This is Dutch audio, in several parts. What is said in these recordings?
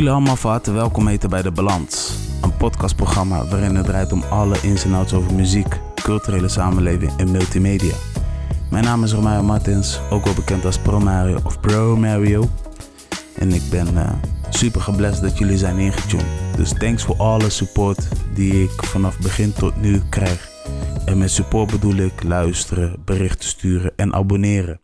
jullie allemaal van harte welkom bij De Balans. Een podcastprogramma waarin het draait om alle ins en outs over muziek, culturele samenleving en multimedia. Mijn naam is Romario Martins, ook wel bekend als Pro Mario of Pro Mario. En ik ben uh, super geblest dat jullie zijn ingetuned. Dus thanks voor alle support die ik vanaf begin tot nu krijg. En met support bedoel ik luisteren, berichten sturen en abonneren.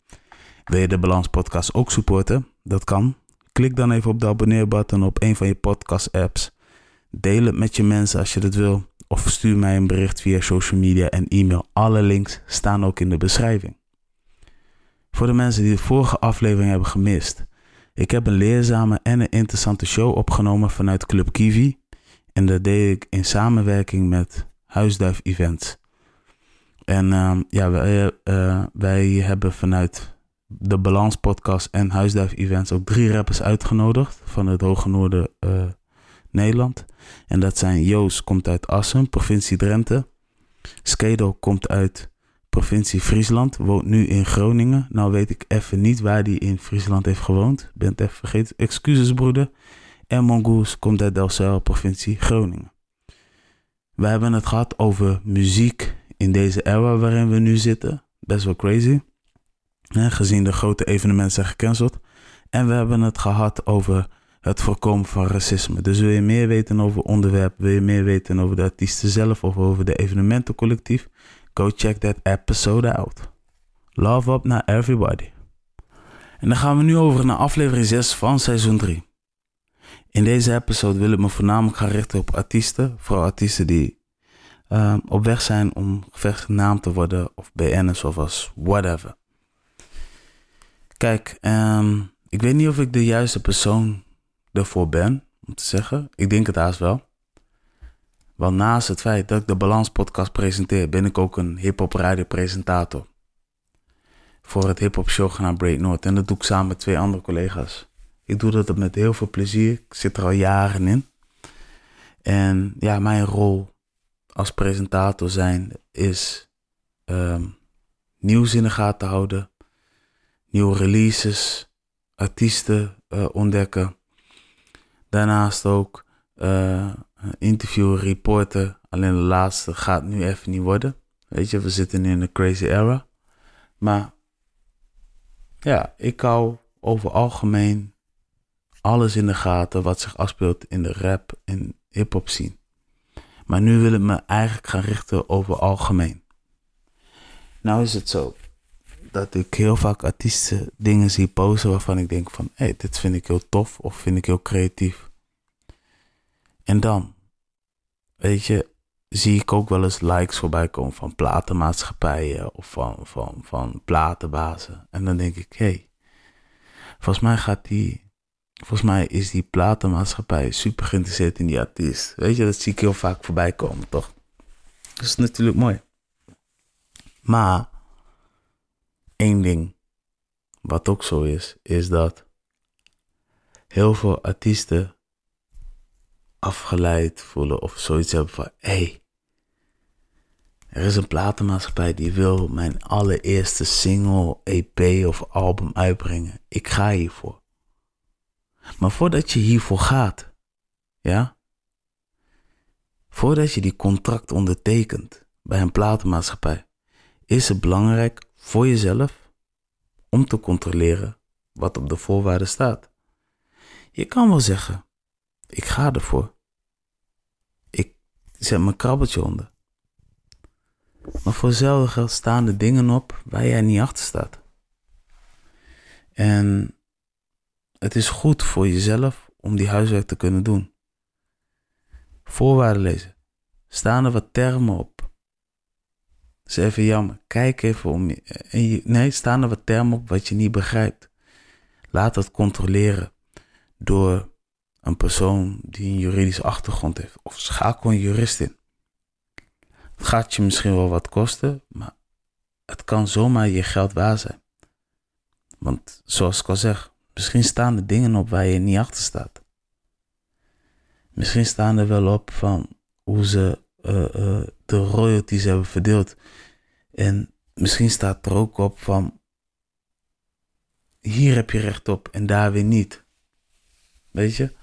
Wil je de Balans podcast ook supporten? Dat kan. Klik dan even op de abonneerbutton op een van je podcast apps. Deel het met je mensen als je dat wil. Of stuur mij een bericht via social media en e-mail. Alle links staan ook in de beschrijving. Voor de mensen die de vorige aflevering hebben gemist. Ik heb een leerzame en een interessante show opgenomen vanuit Club Kiwi. En dat deed ik in samenwerking met Huisduif Events. En uh, ja, wij, uh, wij hebben vanuit de Balans Podcast en Huisduif Events ook drie rappers uitgenodigd van het Hoge Noorden uh, Nederland. En dat zijn Joost, komt uit Assen, provincie Drenthe. Skedo komt uit provincie Friesland, woont nu in Groningen. Nou weet ik even niet waar die in Friesland heeft gewoond. Ben het even vergeten. Excuses broeder. En Mongoose komt uit Delcel, provincie Groningen. We hebben het gehad over muziek in deze era waarin we nu zitten. Best wel crazy. Gezien de grote evenementen zijn gecanceld. En we hebben het gehad over het voorkomen van racisme. Dus wil je meer weten over onderwerp, wil je meer weten over de artiesten zelf of over de evenementencollectief, go check that episode out. Love up naar everybody. En dan gaan we nu over naar aflevering 6 van seizoen 3. In deze episode wil ik me voornamelijk gaan richten op artiesten, vooral artiesten die uh, op weg zijn om genaamd te worden of BN'ers of als whatever. Kijk, um, ik weet niet of ik de juiste persoon ervoor ben om te zeggen. Ik denk het haast wel. Want naast het feit dat ik de Balans podcast presenteer, ben ik ook een hip-hop radiopresentator. Voor het hip-hop show genaamd Break North. En dat doe ik samen met twee andere collega's. Ik doe dat met heel veel plezier. Ik zit er al jaren in. En ja, mijn rol als presentator zijn is um, nieuws in de gaten houden, nieuwe releases, artiesten uh, ontdekken. Daarnaast ook uh, interview, reporten. Alleen de laatste gaat nu even niet worden. Weet je, we zitten in een crazy era. Maar ja, ik hou over algemeen alles in de gaten wat zich afspeelt in de rap en hip-hop scene. Maar nu wil ik me eigenlijk gaan richten over algemeen. Nou is het zo dat ik heel vaak artiesten dingen zie posten waarvan ik denk van, hé, hey, dit vind ik heel tof of vind ik heel creatief. En dan, weet je, zie ik ook wel eens likes voorbij komen van platenmaatschappijen of van, van, van platenbazen. En dan denk ik, hé, hey, volgens mij gaat die, volgens mij is die platenmaatschappij super geïnteresseerd in die artiest. Weet je, dat zie ik heel vaak voorbij komen, toch? Dat is natuurlijk mooi. Maar één ding, wat ook zo is, is dat heel veel artiesten afgeleid voelen of zoiets hebben van: hé, hey, er is een platenmaatschappij die wil mijn allereerste single, EP of album uitbrengen. Ik ga hiervoor. Maar voordat je hiervoor gaat, ja, voordat je die contract ondertekent bij een platenmaatschappij, is het belangrijk voor jezelf om te controleren wat op de voorwaarden staat. Je kan wel zeggen, ik ga ervoor. Ik zet mijn krabbeltje onder. Maar voor geld staan er dingen op waar jij niet achter staat. En het is goed voor jezelf om die huiswerk te kunnen doen. Voorwaarden lezen. Staan er wat termen op is even jammer. Kijk even om. Nee, staan er wat termen op wat je niet begrijpt. Laat dat controleren door een persoon die een juridische achtergrond heeft. Of schakel een jurist in. Het gaat je misschien wel wat kosten, maar het kan zomaar je geld waar zijn. Want zoals ik al zeg, misschien staan er dingen op waar je niet achter staat. Misschien staan er wel op van hoe ze uh, uh, de royalties hebben verdeeld. En misschien staat er ook op van hier heb je recht op en daar weer niet. Weet je?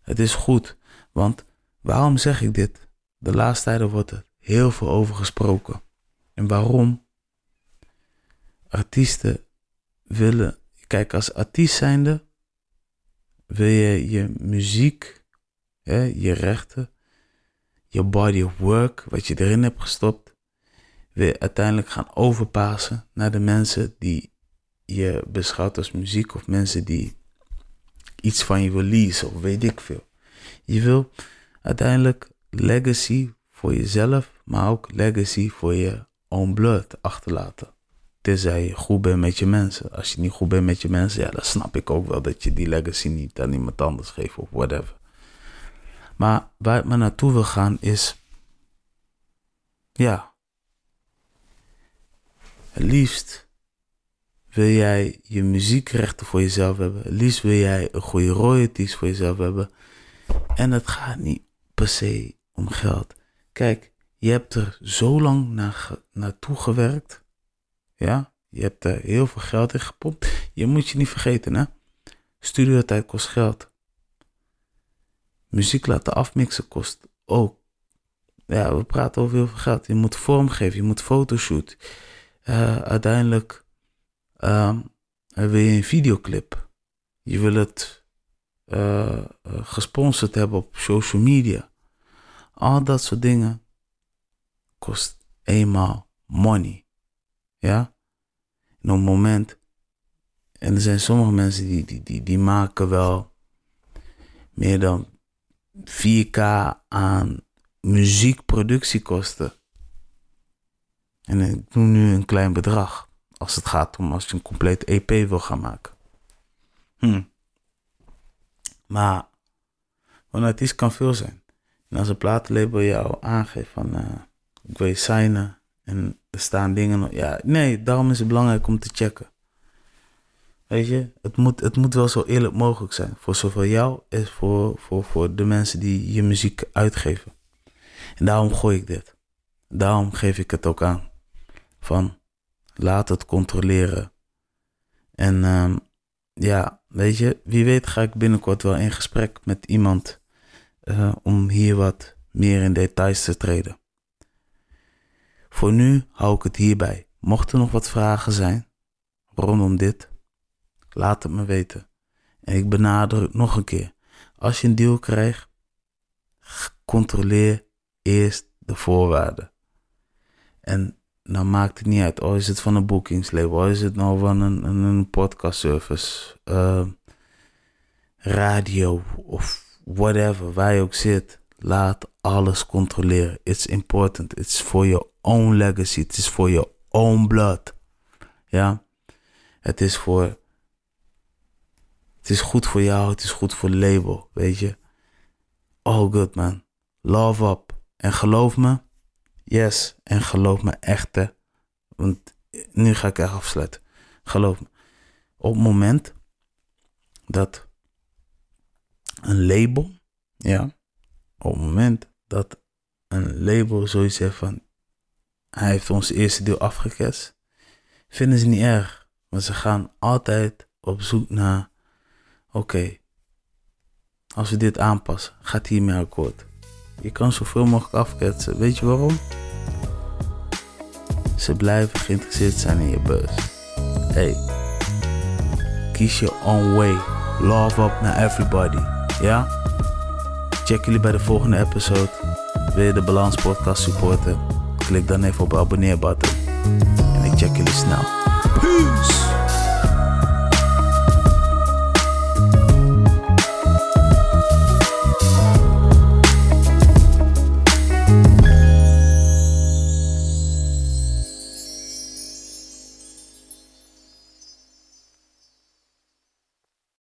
Het is goed, want waarom zeg ik dit? De laatste tijden wordt er heel veel over gesproken. En waarom? Artiesten willen, kijk, als artiest zijnde wil je je muziek, hè, je rechten, je body of work, wat je erin hebt gestopt, weer uiteindelijk gaan overpassen naar de mensen die je beschouwt als muziek of mensen die iets van je wil leasen of weet ik veel. Je wil uiteindelijk legacy voor jezelf, maar ook legacy voor je own blood achterlaten. Tenzij je goed bent met je mensen. Als je niet goed bent met je mensen, ja, dan snap ik ook wel dat je die legacy niet aan iemand anders geeft of whatever. Maar waar ik maar naartoe wil gaan is, ja, het liefst wil jij je muziekrechten voor jezelf hebben. Het liefst wil jij een goede royalties voor jezelf hebben. En het gaat niet per se om geld. Kijk, je hebt er zo lang naar, naartoe gewerkt. Ja, je hebt er heel veel geld in gepompt. Je moet je niet vergeten, hè. Studiotijd kost geld. Muziek laten afmixen kost ook. Ja, we praten over heel veel geld. Je moet vormgeven, je moet fotoshoot. Uh, uiteindelijk uh, wil je een videoclip. Je wil het uh, gesponsord hebben op social media. Al dat soort dingen kost eenmaal money. Ja? En op het moment, en er zijn sommige mensen die, die, die, die maken wel meer dan 4K aan muziekproductiekosten. En ik noem nu een klein bedrag. Als het gaat om als je een complete EP wil gaan maken. Hm. Maar een artiest kan veel zijn. En als een platenlabel jou aangeeft van uh, ik wil je signen en er staan dingen. Ja, nee, daarom is het belangrijk om te checken. Weet je, het moet, het moet wel zo eerlijk mogelijk zijn. Voor zowel jou als voor, voor, voor de mensen die je muziek uitgeven. En daarom gooi ik dit. Daarom geef ik het ook aan. Van laat het controleren. En um, ja, weet je, wie weet ga ik binnenkort wel in gesprek met iemand uh, om hier wat meer in details te treden. Voor nu hou ik het hierbij. Mochten er nog wat vragen zijn rondom dit, laat het me weten. En ik benadruk nog een keer. Als je een deal krijgt, controleer eerst de voorwaarden. En dan maakt het niet uit. Oh, is het van een boekingslabel? Oh, is het nou van een, een, een podcastservice? Uh, radio of whatever, waar je ook zit. Laat alles controleren. It's important. It's for your own legacy. It is for your own blood. Ja. Het is voor. Het is goed voor jou. Het is goed voor label. Weet je. All good man. Love up. En geloof me. Yes. En geloof me echt hè. Want nu ga ik echt afsluiten. Geloof me. Op het moment dat een label, ja, op het moment dat een label zoiets zegt van, hij heeft ons eerste deel afgeketst, vinden ze niet erg. Want ze gaan altijd op zoek naar, oké, als we dit aanpassen, gaat hiermee akkoord. Je kan zoveel mogelijk afketsen. Weet je waarom? Ze blijven geïnteresseerd zijn in je bus. Hey, kies je own way. Love up naar everybody. Ja? Check jullie bij de volgende episode. Wil je de Balans Podcast supporten? Klik dan even op de abonneerbutton. En ik check jullie snel. Peace!